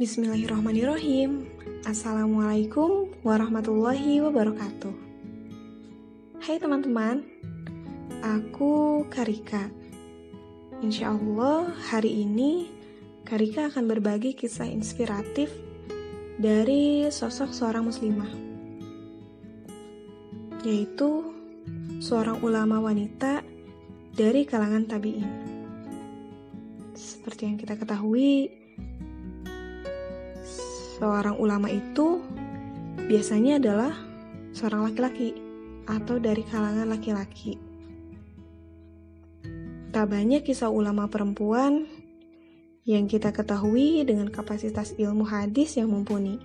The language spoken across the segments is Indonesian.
Bismillahirrahmanirrahim. Assalamualaikum warahmatullahi wabarakatuh. Hai teman-teman, aku Karika. Insya Allah hari ini Karika akan berbagi kisah inspiratif dari sosok seorang muslimah, yaitu seorang ulama wanita dari kalangan tabi'in. Seperti yang kita ketahui, seorang ulama itu biasanya adalah seorang laki-laki atau dari kalangan laki-laki. Tak banyak kisah ulama perempuan yang kita ketahui dengan kapasitas ilmu hadis yang mumpuni.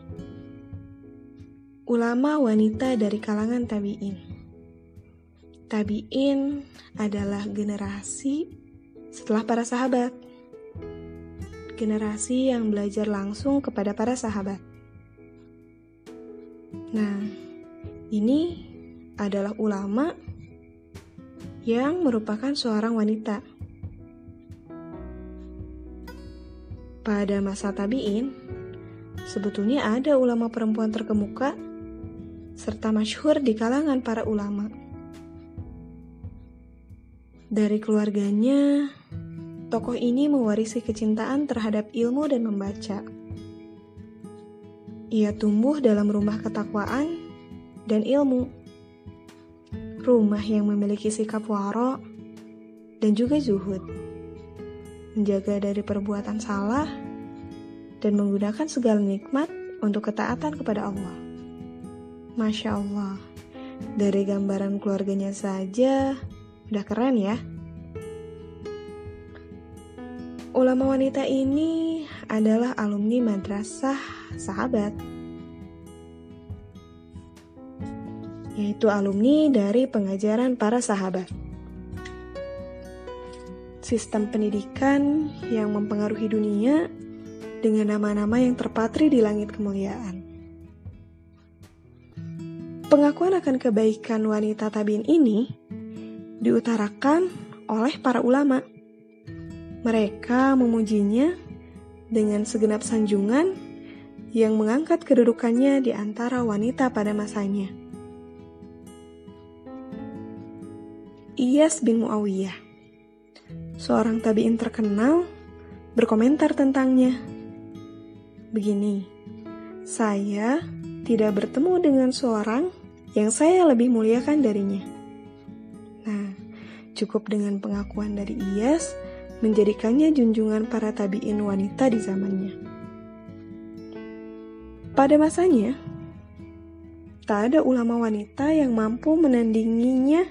Ulama wanita dari kalangan tabi'in. Tabi'in adalah generasi setelah para sahabat. Generasi yang belajar langsung kepada para sahabat. Nah, ini adalah ulama yang merupakan seorang wanita. Pada masa tabi'in, sebetulnya ada ulama perempuan terkemuka serta masyhur di kalangan para ulama. Dari keluarganya, tokoh ini mewarisi kecintaan terhadap ilmu dan membaca. Ia tumbuh dalam rumah ketakwaan dan ilmu. Rumah yang memiliki sikap waro dan juga zuhud. Menjaga dari perbuatan salah dan menggunakan segala nikmat untuk ketaatan kepada Allah. Masya Allah, dari gambaran keluarganya saja, Udah keren ya. Ulama wanita ini adalah alumni madrasah sahabat. Yaitu alumni dari pengajaran para sahabat. Sistem pendidikan yang mempengaruhi dunia dengan nama-nama yang terpatri di langit kemuliaan. Pengakuan akan kebaikan wanita tabin ini diutarakan oleh para ulama. Mereka memujinya dengan segenap sanjungan yang mengangkat kedudukannya di antara wanita pada masanya. Iyas bin Muawiyah, seorang tabi'in terkenal, berkomentar tentangnya. Begini, saya tidak bertemu dengan seorang yang saya lebih muliakan darinya. Nah, cukup dengan pengakuan dari Iyas menjadikannya junjungan para tabiin wanita di zamannya. Pada masanya, tak ada ulama wanita yang mampu menandinginya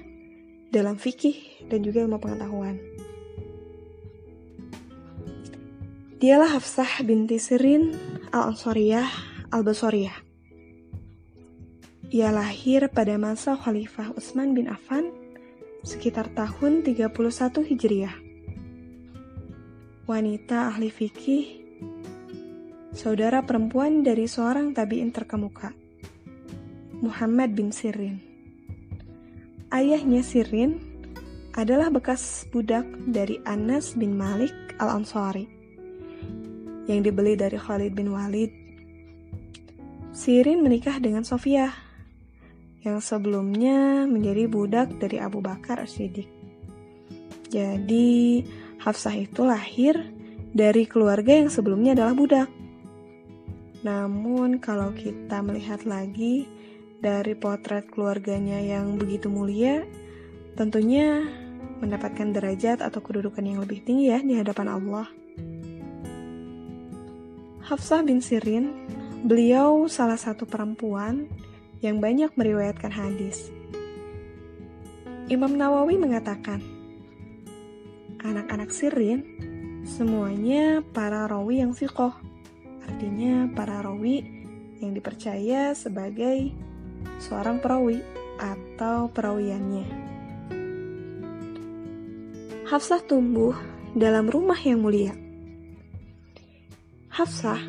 dalam fikih dan juga ilmu pengetahuan. Dialah Hafsah binti Sirin al-Ansariyah al-Basariyah. Ia lahir pada masa Khalifah Utsman bin Affan sekitar tahun 31 Hijriah. Wanita ahli fikih, saudara perempuan dari seorang tabi'in terkemuka, Muhammad bin Sirin. Ayahnya Sirin adalah bekas budak dari Anas bin Malik al-Ansari yang dibeli dari Khalid bin Walid. Sirin menikah dengan Sofia yang sebelumnya menjadi budak dari Abu Bakar As-Siddiq. Jadi, Hafsah itu lahir dari keluarga yang sebelumnya adalah budak. Namun, kalau kita melihat lagi dari potret keluarganya yang begitu mulia, tentunya mendapatkan derajat atau kedudukan yang lebih tinggi ya di hadapan Allah. Hafsah bin Sirin, beliau salah satu perempuan yang banyak meriwayatkan hadis. Imam Nawawi mengatakan, anak-anak Sirin semuanya para rawi yang sikoh, artinya para rawi yang dipercaya sebagai seorang perawi atau perawiannya. Hafsah tumbuh dalam rumah yang mulia. Hafsah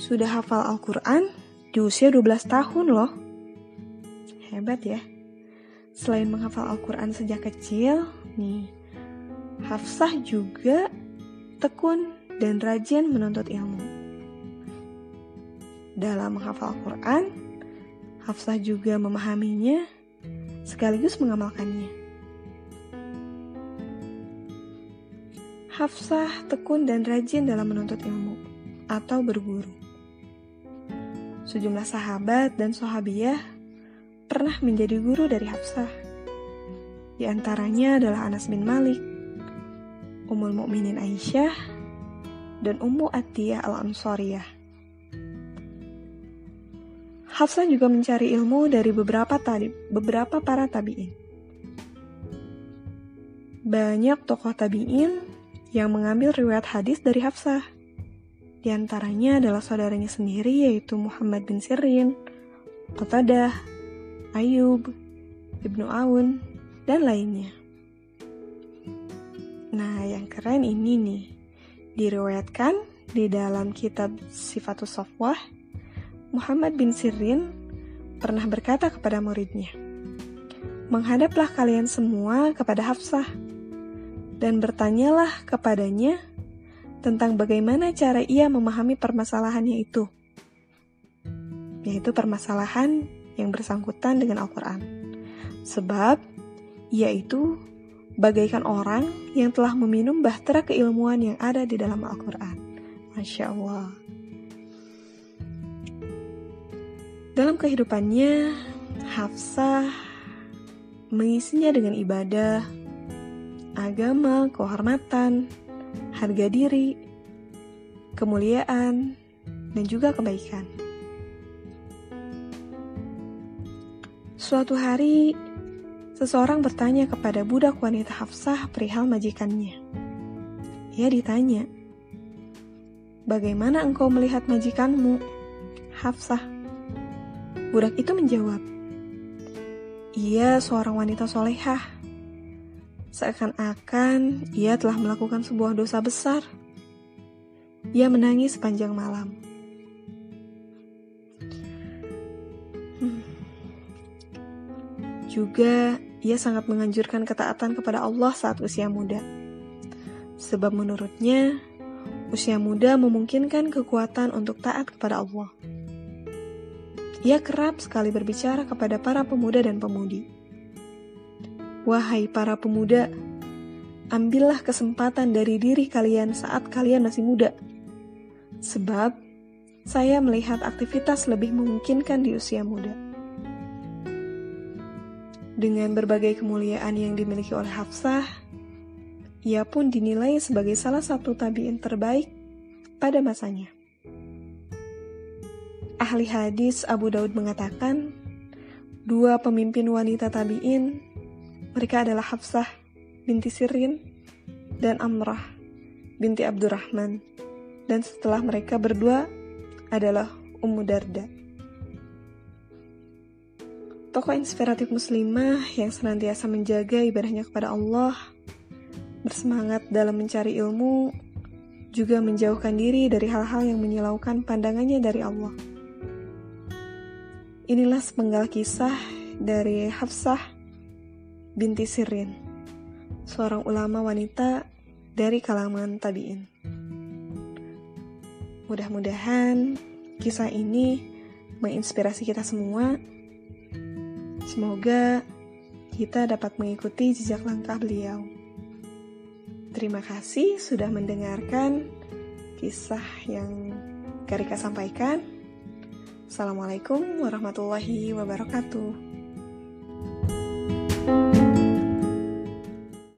sudah hafal Al-Quran di usia 12 tahun loh. Hebat ya. Selain menghafal Al-Quran sejak kecil, nih, Hafsah juga tekun dan rajin menuntut ilmu. dalam menghafal Al-Quran, Hafsah juga memahaminya sekaligus mengamalkannya. Hafsah tekun dan rajin dalam menuntut ilmu atau berguru. Sejumlah sahabat dan sahabiah pernah menjadi guru dari Hafsah. Di antaranya adalah Anas bin Malik, Ummul Mukminin Aisyah, dan Ummu Atiyah al-Ansariyah. Hafsah juga mencari ilmu dari beberapa tadi, beberapa para tabi'in. Banyak tokoh tabi'in yang mengambil riwayat hadis dari Hafsah. Di antaranya adalah saudaranya sendiri yaitu Muhammad bin Sirin, Qatadah, Ayub, Ibnu Aun, dan lainnya. Nah, yang keren ini nih, diriwayatkan di dalam kitab Sifatus Sofwah Muhammad bin Sirin pernah berkata kepada muridnya, Menghadaplah kalian semua kepada Hafsah, dan bertanyalah kepadanya tentang bagaimana cara ia memahami permasalahannya itu, yaitu permasalahan yang bersangkutan dengan Al-Quran. Sebab, ia itu bagaikan orang yang telah meminum bahtera keilmuan yang ada di dalam Al-Quran. Masya Allah. Dalam kehidupannya, Hafsah mengisinya dengan ibadah, agama, kehormatan, harga diri, kemuliaan, dan juga kebaikan. Suatu hari, seseorang bertanya kepada budak wanita Hafsah perihal majikannya. Ia ditanya, "Bagaimana engkau melihat majikanmu, Hafsah?" Budak itu menjawab, ia seorang wanita solehah. Seakan-akan ia telah melakukan sebuah dosa besar. Ia menangis sepanjang malam. Hmm. Juga ia sangat menganjurkan ketaatan kepada Allah saat usia muda. Sebab menurutnya, usia muda memungkinkan kekuatan untuk taat kepada Allah. Ia kerap sekali berbicara kepada para pemuda dan pemudi. Wahai para pemuda, ambillah kesempatan dari diri kalian saat kalian masih muda. Sebab saya melihat aktivitas lebih memungkinkan di usia muda. Dengan berbagai kemuliaan yang dimiliki oleh Hafsah, ia pun dinilai sebagai salah satu tabiin terbaik pada masanya. Ahli hadis Abu Daud mengatakan, dua pemimpin wanita tabi'in, mereka adalah Hafsah binti Sirin dan Amrah binti Abdurrahman. Dan setelah mereka berdua adalah Ummu Darda. Tokoh inspiratif muslimah yang senantiasa menjaga ibadahnya kepada Allah, bersemangat dalam mencari ilmu, juga menjauhkan diri dari hal-hal yang menyilaukan pandangannya dari Allah. Inilah sepenggal kisah dari Hafsah binti Sirin, seorang ulama wanita dari kalangan tabi'in. Mudah-mudahan kisah ini menginspirasi kita semua. Semoga kita dapat mengikuti jejak langkah beliau. Terima kasih sudah mendengarkan kisah yang Karika sampaikan. Assalamualaikum warahmatullahi wabarakatuh.